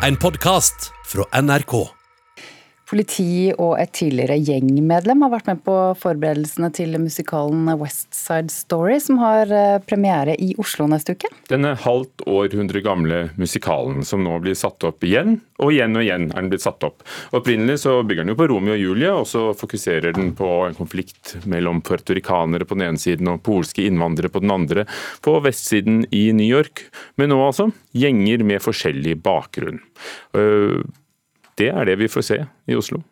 En podkast fra NRK. Politi og et tidligere gjengmedlem har vært med på forberedelsene til musikalen West Side Story, som har eh, premiere i Oslo neste uke. Denne halvt århundre gamle musikalen som nå blir satt opp igjen, og igjen og igjen er den blitt satt opp. Opprinnelig så bygger den jo på Romeo og Julie, og så fokuserer den på en konflikt mellom puertoricanere på den ene siden og polske innvandrere på den andre, på vestsiden i New York. Men nå altså gjenger med forskjellig bakgrunn. Øh, det er det vi får se i Oslo.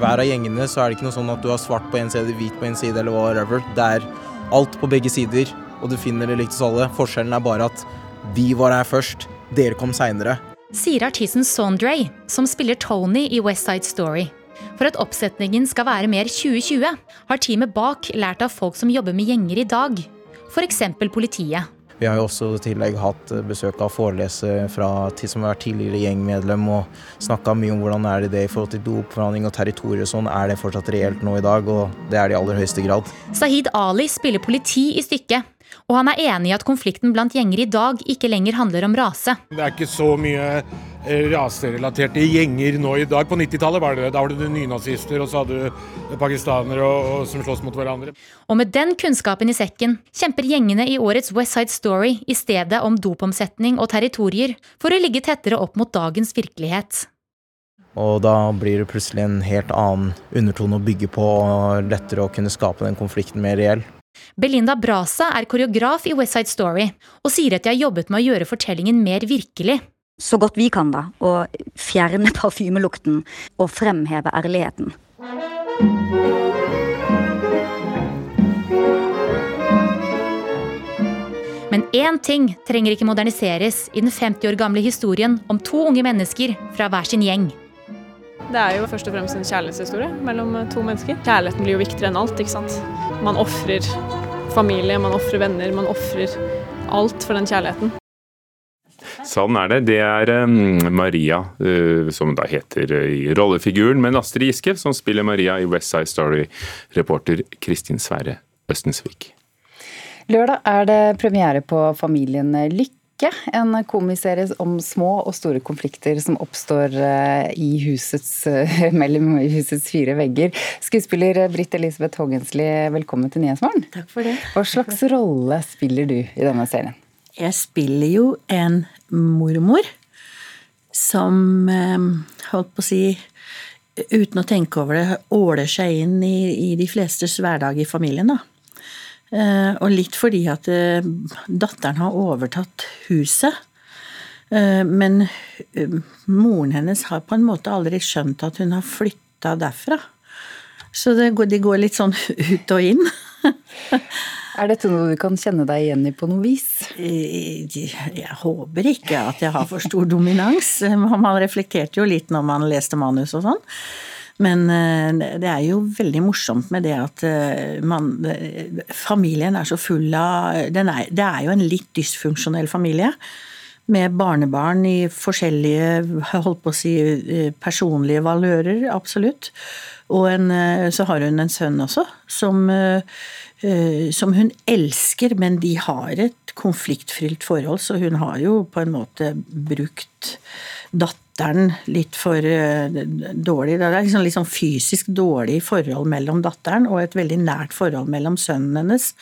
Hver av gjengene så er det ikke noe sånn at du har svart på en side, hvit på en side eller whatever. Det er alt på begge sider, og du finner det likt hos alle. Forskjellen er bare at vi var her først, dere kom seinere. Sier artisten Sondre, som spiller Tony i West Side Story. For at oppsetningen skal være mer 2020, har teamet bak lært av folk som jobber med gjenger i dag. F.eks. politiet. Vi har jo også i tillegg hatt besøk av forelesere fra som har vært tidligere gjengmedlem, og snakka mye om hvordan er det det i forhold til dopforhandling og territorier og sånn. Er det fortsatt reelt nå i dag? Og det er det i aller høyeste grad. Sahid Ali spiller politi i stykket. Og han er enig i at konflikten blant gjenger i dag ikke lenger handler om rase. Det er ikke så mye eh, raserelaterte gjenger nå i dag. På 90-tallet var det det. Da var det nynazister, og så hadde du pakistanere og, og, som slåss mot hverandre. Og med den kunnskapen i sekken kjemper gjengene i årets West Side Story i stedet om dopomsetning og territorier for å ligge tettere opp mot dagens virkelighet. Og da blir det plutselig en helt annen undertone å bygge på, og lettere å kunne skape den konflikten mer reell. Belinda Brasa er koreograf i West Side Story, og sier at de har jobbet med å gjøre fortellingen mer virkelig. Så godt vi kan, da. Å fjerne parfymelukten og fremheve ærligheten. Men én ting trenger ikke moderniseres i den 50 år gamle historien om to unge mennesker fra hver sin gjeng. Det er jo først og fremst en kjærlighetshistorie mellom to mennesker. Kjærligheten blir jo viktigere enn alt. ikke sant? Man ofrer familie, man ofrer venner, man ofrer alt for den kjærligheten. Sånn er det. Det er Maria, uh, som da heter uh, i rollefiguren, men Astrid Giske, som spiller Maria i West Side Story, reporter Kristin Sverre Østensvik. Lørdag er det premiere på Familien Lykke. En komiserie om små og store konflikter som oppstår i husets, mellom husets fire vegger. Skuespiller Britt Elisabeth Hågensli, velkommen til Nyhetsmorgen. Takk for det. Hva slags rolle spiller du i denne serien? Jeg spiller jo en mormor som, holdt på å si, uten å tenke over det, åler seg inn i, i de flestes hverdag i familien, da. Og litt fordi at datteren har overtatt huset. Men moren hennes har på en måte aldri skjønt at hun har flytta derfra. Så det de går litt sånn ut og inn. Er dette noe du kan kjenne deg igjen i på noe vis? Jeg håper ikke at jeg har for stor dominans. Man reflekterte jo litt når man leste manus og sånn. Men det er jo veldig morsomt med det at man, familien er så full av er, Det er jo en litt dysfunksjonell familie. Med barnebarn i forskjellige holdt på å si, personlige valører, absolutt. Og en, så har hun en sønn også, som, som hun elsker, men de har et konfliktfylt forhold, så hun har jo på en måte brukt datteren litt for dårlig. Det er liksom sånn fysisk dårlig forhold mellom datteren og et veldig nært forhold mellom sønnen hennes.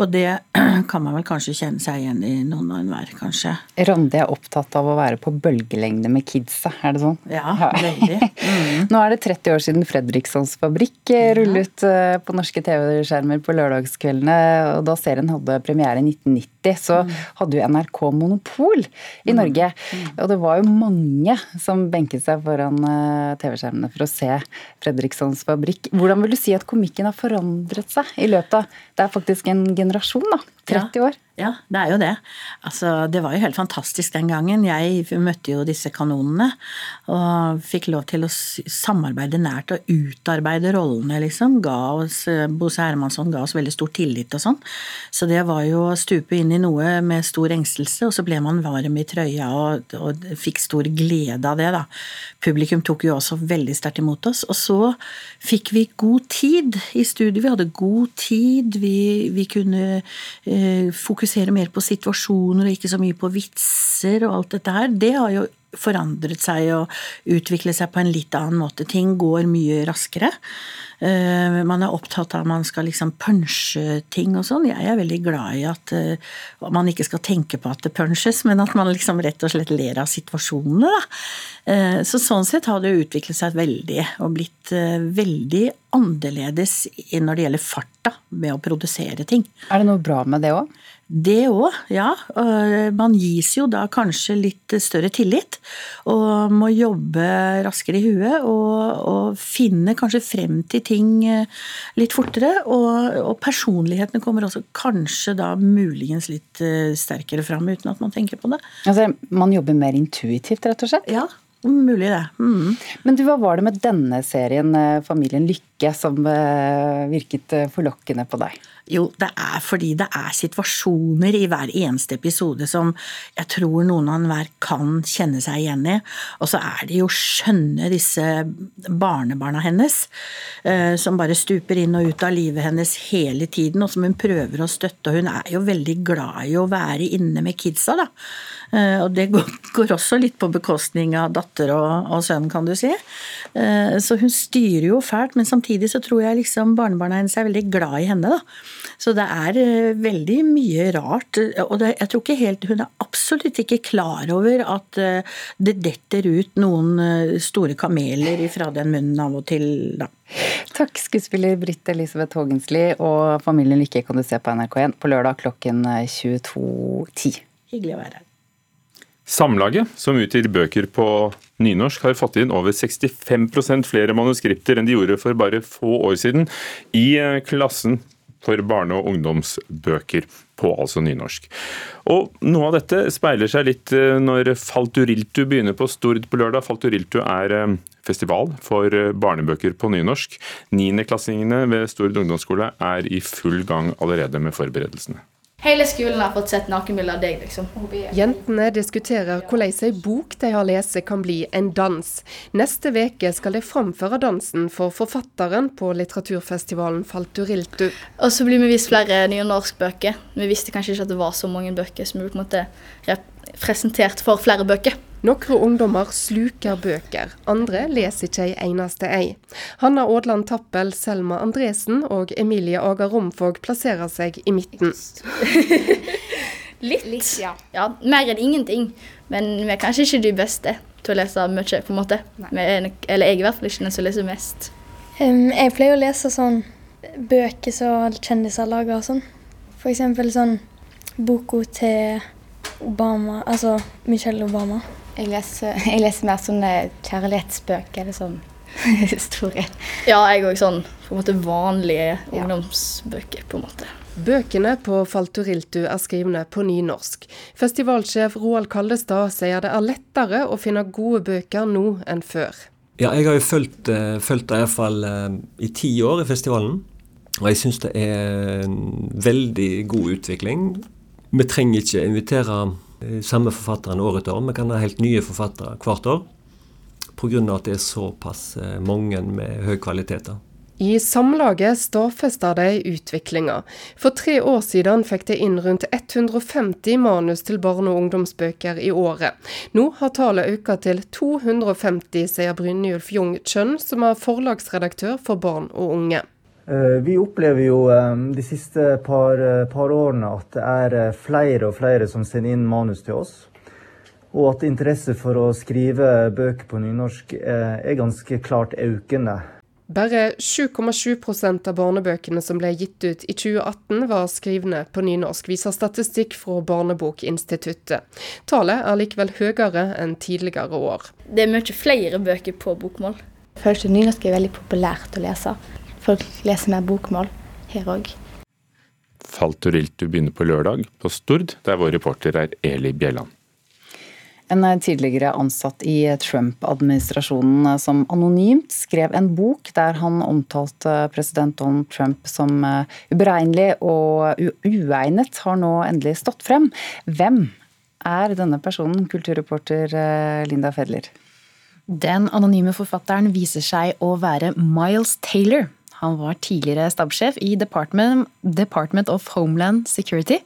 Og det kan man vel kanskje kjenne seg igjen i noen og enhver, kanskje. Randi er opptatt av å være på bølgelengde med kidsa, er det sånn? Ja, veldig. Mm. Nå er det 30 år siden Fredrikssons fabrikk rullet på norske TV-skjermer på lørdagskveldene. og Da serien hadde premiere i 1990, så mm. hadde jo NRK monopol i Norge. Mm. Og det var jo mange som benket seg foran TV-skjermene for å se Fredrikssons fabrikk. Hvordan vil du si at komikken har forandret seg i løpet av Det er faktisk en generasjon, da. 30 år. Ja, det er jo det. Altså, det var jo helt fantastisk den gangen. Jeg møtte jo disse kanonene og fikk lov til å samarbeide nært og utarbeide rollene, liksom. Ga oss, Bose Hermansson ga oss veldig stor tillit og sånn. Så det var jo å stupe inn i noe med stor engstelse, og så ble man varm i trøya og, og fikk stor glede av det, da. Publikum tok jo også veldig sterkt imot oss. Og så fikk vi god tid i studio. Vi hadde god tid. Vi, vi kunne eh, fokusere fokusere mer på situasjoner og ikke så mye på vitser og alt dette her, det har jo forandret seg og utviklet seg på en litt annen måte. Ting går mye raskere. Eh, man er opptatt av at man skal liksom punche ting og sånn. Jeg er veldig glad i at eh, man ikke skal tenke på at det punches, men at man liksom rett og slett ler av situasjonene. Da. Eh, så sånn sett har det utviklet seg veldig, og blitt veldig annerledes når det gjelder farta med å produsere ting. Er det noe bra med det òg? Det òg, ja. Man gis jo da kanskje litt større tillit, og må jobbe raskere i huet og, og finne kanskje frem til ting eh, litt fortere. Og, og, personlighetene kommer også kanskje da muligens litt eh, sterkere fram, uten at man tenker på det. Altså, Man jobber mer intuitivt, rett og slett? Ja, Mulig det. Mm. Men du, hva var det med denne serien, eh, Familien Lykke, som virket forlokkende på deg? Jo, det er fordi det er situasjoner i hver eneste episode som jeg tror noen av enhver kan kjenne seg igjen i. Og så er det jo skjønne disse barnebarna hennes, eh, som bare stuper inn og ut av livet hennes hele tiden, og som hun prøver å støtte. Og hun er jo veldig glad i å være inne med kidsa, da. Eh, og det går også litt på bekostning av datter og sønn, kan du si. Eh, så hun styrer jo fælt, men samtidig så tror jeg liksom barnebarna hennes er veldig glad i henne, da. Så det er eh, veldig mye rart. Og det, jeg tror ikke helt Hun er absolutt ikke klar over at eh, det detter ut noen store kameler fra den munnen av og til, da. Takk, skuespiller Britt Elisabeth Haagensli. Og Familien Lykke kan du se på NRK1 på lørdag klokken 22.10. Hyggelig å være her. Samlaget, som utgir bøker på nynorsk, har fått inn over 65% flere manuskripter enn de gjorde for bare få år siden. I klassen for barne- og ungdomsbøker på altså nynorsk. Og Noe av dette speiler seg litt eh, når Falturiltu begynner på Stord på lørdag. Falturiltu er eh, festival for eh, barnebøker på nynorsk. Niendeklassingene ved Stord ungdomsskole er i full gang allerede med forberedelsene. Hele skolen har fått sett nakenbilder av deg, liksom. Jentene diskuterer hvordan ei bok de har lest kan bli en dans. Neste uke skal de framføre dansen for forfatteren på litteraturfestivalen Falturiltu. Og så blir vi vist flere nye norskbøker. Vi visste kanskje ikke at det var så mange bøker som ble på en måte presentert for flere bøker. Noen ungdommer sluker bøker, andre leser ikke ei eneste ei. Hanna Aadland Tappel, Selma Andresen og Emilie Aga Romfog plasserer seg i midten. Litt. Litt ja. ja. Mer enn ingenting. Men vi er kanskje ikke de beste til å lese mye, på en måte. Er, eller jeg er i hvert fall ikke den som leser mest. Um, jeg pleier å lese sånn bøker som kjendiser lager og sånn. Eksempel sånn boka til Obama, altså Michelle Obama. Jeg leser, jeg leser mer sånne kjærlighetsbøker eller sånn historie. Ja, jeg òg sånn på en måte vanlige ja. ungdomsbøker, på en måte. Bøkene på Falturiltu er skrivne på nynorsk. Festivalsjef Roald Kaldestad sier det er lettere å finne gode bøker nå enn før. Ja, jeg har jo fulgt, uh, fulgt det iallfall uh, i ti år i festivalen. Og jeg syns det er en veldig god utvikling. Vi trenger ikke invitere eh, samme forfatteren år etter år. Vi kan ha helt nye forfattere hvert år. Pga. at det er såpass eh, mange med høy kvalitet. I Samlaget stadfester de utviklinga. For tre år siden fikk de inn rundt 150 manus til barne- og ungdomsbøker i året. Nå har tallet økt til 250, sier Brynjulf Jung Kjønn, som er forlagsredaktør for barn og unge. Eh, vi opplever jo eh, de siste par, eh, par, årene at det er flere og flere som sender inn manus til oss. Og at interesse for å skrive bøker på nynorsk er ganske klart økende. Bare 7,7% av barnebøkene som ble gitt ut i 2018 var skrivne på nynorsk, viser statistikk fra Barnebokinstituttet. Tallet er likevel høyere enn tidligere år. Det er mye flere bøker på bokmål. Først nynorsk er veldig populært å lese. Folk leser mer bokmål her òg. Falturiltu begynner på lørdag på Stord, der vår reporter er Eli Bjelland. En tidligere ansatt i Trump-administrasjonen som anonymt skrev en bok der han omtalte president Donald Trump som eh, uberegnelig og uegnet, har nå endelig stått frem. Hvem er denne personen, kulturreporter eh, Linda Fedler? Den anonyme forfatteren viser seg å være Miles Taylor, han var tidligere stabssjef i Department, Department of Homeland Security.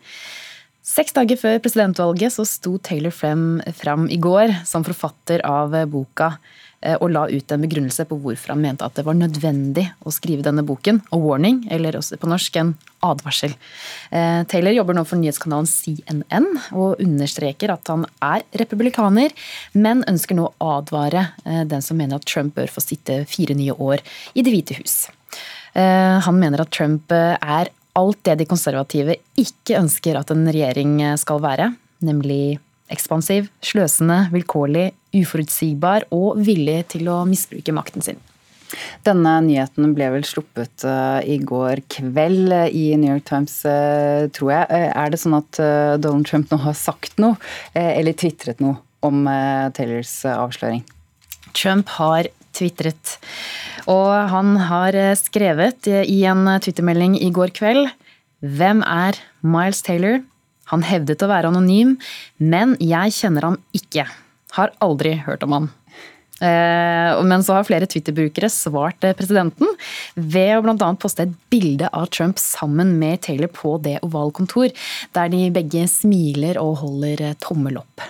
Seks dager før presidentvalget så sto Taylor frem, frem i går som forfatter av boka eh, og la ut en begrunnelse på hvorfor han mente at det var nødvendig å skrive denne boken. A warning, eller også på norsk en advarsel. Eh, Taylor jobber nå for nyhetskanalen CNN og understreker at han er republikaner, men ønsker nå å advare eh, den som mener at Trump bør få sitte fire nye år i Det hvite hus. Han mener at Trump er alt det de konservative ikke ønsker at en regjering skal være, nemlig ekspansiv, sløsende, vilkårlig, uforutsigbar og villig til å misbruke makten sin. Denne nyheten ble vel sluppet i går kveld i New York Times, tror jeg. er det sånn at Donald Trump nå har sagt noe, eller tvitret noe, om Taylors avsløring? Trump har tvitret. Og han har eh, skrevet i en twittermelding i går kveld Hvem er Miles Taylor? Han hevdet å være anonym, men jeg kjenner ham ikke. Har aldri hørt om han. Eh, men så har flere Twitter-brukere svart eh, presidenten ved å bl.a. poste et bilde av Trump sammen med Taylor på det ovale kontor, der de begge smiler og holder tommel opp.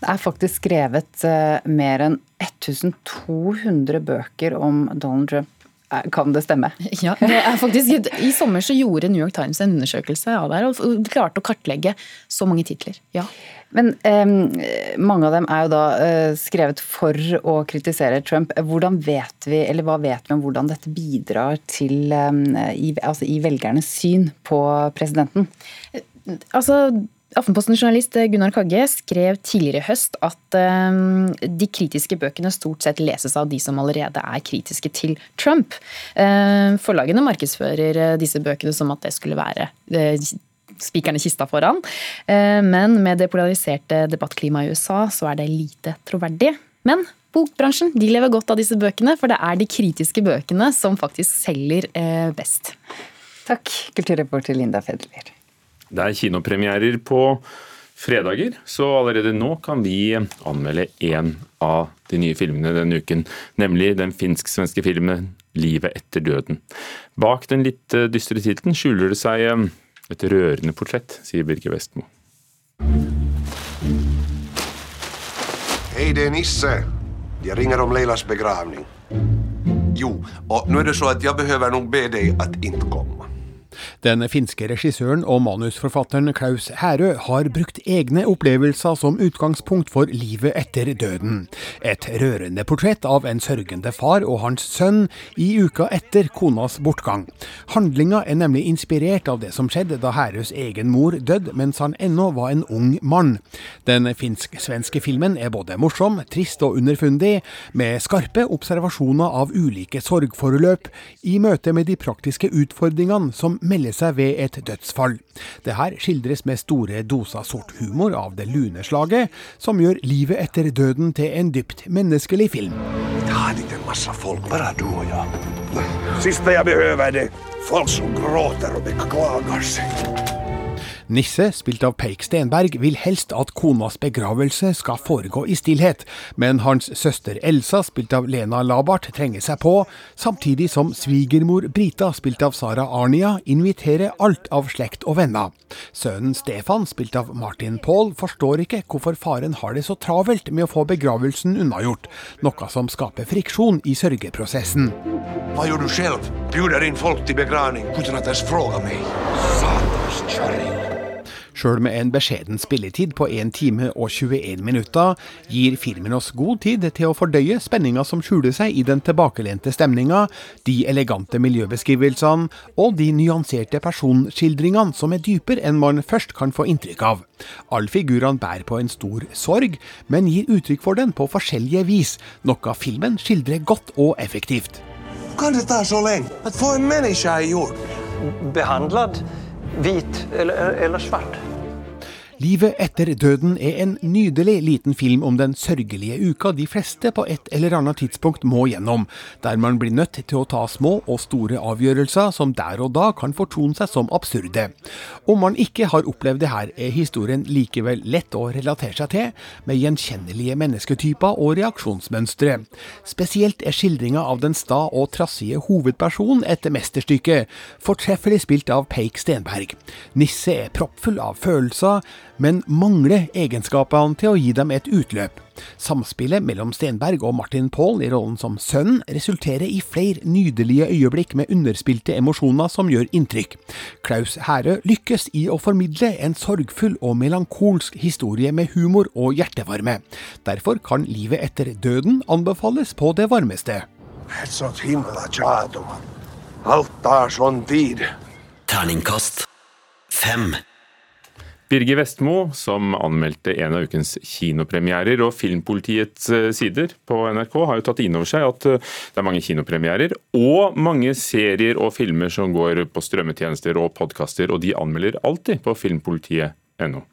Det er faktisk skrevet eh, mer enn 1200 bøker om Donald Trump. Eh, kan det stemme? Ja, det er faktisk, I sommer så gjorde New York Times en undersøkelse av det her, og klarte å kartlegge så mange titler. Ja. Men um, mange av dem er jo da uh, skrevet for å kritisere Trump. Hvordan vet vi, eller Hva vet vi om hvordan dette bidrar til um, i, altså i velgernes syn på presidenten? Altså, Aftenpostens journalist Gunnar Kagge skrev tidligere i høst at um, de kritiske bøkene stort sett leses av de som allerede er kritiske til Trump. Uh, forlagene markedsfører disse bøkene som at det skulle være spikeren i kista foran. Men med det polariserte debattklimaet i USA, så er det lite troverdig. Men bokbransjen de lever godt av disse bøkene, for det er de kritiske bøkene som faktisk selger best. Takk, kulturreporter Linda Fedler. Det er kinopremierer på fredager, så allerede nå kan vi anmelde én av de nye filmene denne uken, nemlig den finsk-svenske filmen 'Livet etter døden'. Bak den litt eh, dystre tittelen skjuler det seg eh, et rørende portrett, sier Birger Vestmo. Hei, det er Nisse. Jeg ringer om Leilas begravning. Jo, og nå er det så at jeg behøver nok be deg at ikke komme. Den finske regissøren og manusforfatteren Klaus Herø har brukt egne opplevelser som utgangspunkt for livet etter døden. Et rørende portrett av en sørgende far og hans sønn i uka etter konas bortgang. Handlinga er nemlig inspirert av det som skjedde da Herøs egen mor døde mens han ennå var en ung mann. Den finsk-svenske filmen er både morsom, trist og underfundig, med skarpe observasjoner av ulike sorgforløp i møte med de praktiske utfordringene som melder seg ved et dødsfall. Det her skildres med store doser sort humor av det lune slaget, som gjør livet etter døden til en dypt menneskelig film. Det er en masse folk, bare du og jeg. Siste jeg behøver, er det folk som gråter og beklager seg. Nisse, spilt av Peik Stenberg, vil helst at konas begravelse skal foregå i stillhet, men hans søster Elsa, spilt av Lena Labart, trenger seg på, samtidig som svigermor Brita, spilt av Sara Arnia, inviterer alt av slekt og venner. Sønnen Stefan, spilt av Martin Paul, forstår ikke hvorfor faren har det så travelt med å få begravelsen unnagjort, noe som skaper friksjon i sørgeprosessen. Hva gjør du selv? Bjuder inn folk til begravning uten at de spør meg. Satans kjerring. Sjøl med en beskjeden spilletid på 1 time og 21 minutter, gir filmen oss god tid til å fordøye spenninga som skjuler seg i den tilbakelente stemninga, de elegante miljøbeskrivelsene og de nyanserte personskildringene som er dypere enn man først kan få inntrykk av. Alle figurene bærer på en stor sorg, men gir uttrykk for den på forskjellige vis, noe filmen skildrer godt og effektivt. Kan det ta så lenge å få en menneske gjort? Behandlet hvit eller, eller svart? Livet etter døden er en nydelig liten film om den sørgelige uka de fleste på et eller annet tidspunkt må gjennom, der man blir nødt til å ta små og store avgjørelser som der og da kan fortone seg som absurde. Om man ikke har opplevd det her, er historien likevel lett å relatere seg til, med gjenkjennelige mennesketyper og reaksjonsmønstre. Spesielt er skildringa av den sta og trassige hovedpersonen et mesterstykke, fortreffelig spilt av Peik Stenberg. Nisse er proppfull av følelser, men mangler egenskapene til å gi dem et utløp. Samspillet mellom Stenberg og Martin Paul i rollen som sønnen resulterer i flere nydelige øyeblikk med underspilte emosjoner som gjør inntrykk. Klaus Herø lykkes i å formidle en sorgfull og melankolsk historie med humor og hjertevarme. Derfor kan Livet etter døden anbefales på det varmeste. Alt er sånn tid. Terningkast fem. Birger Vestmo, som anmeldte en av ukens kinopremierer, og Filmpolitiets eh, sider på NRK har jo tatt inn over seg at eh, det er mange kinopremierer og mange serier og filmer som går på strømmetjenester og podkaster, og de anmelder alltid på filmpolitiet.no.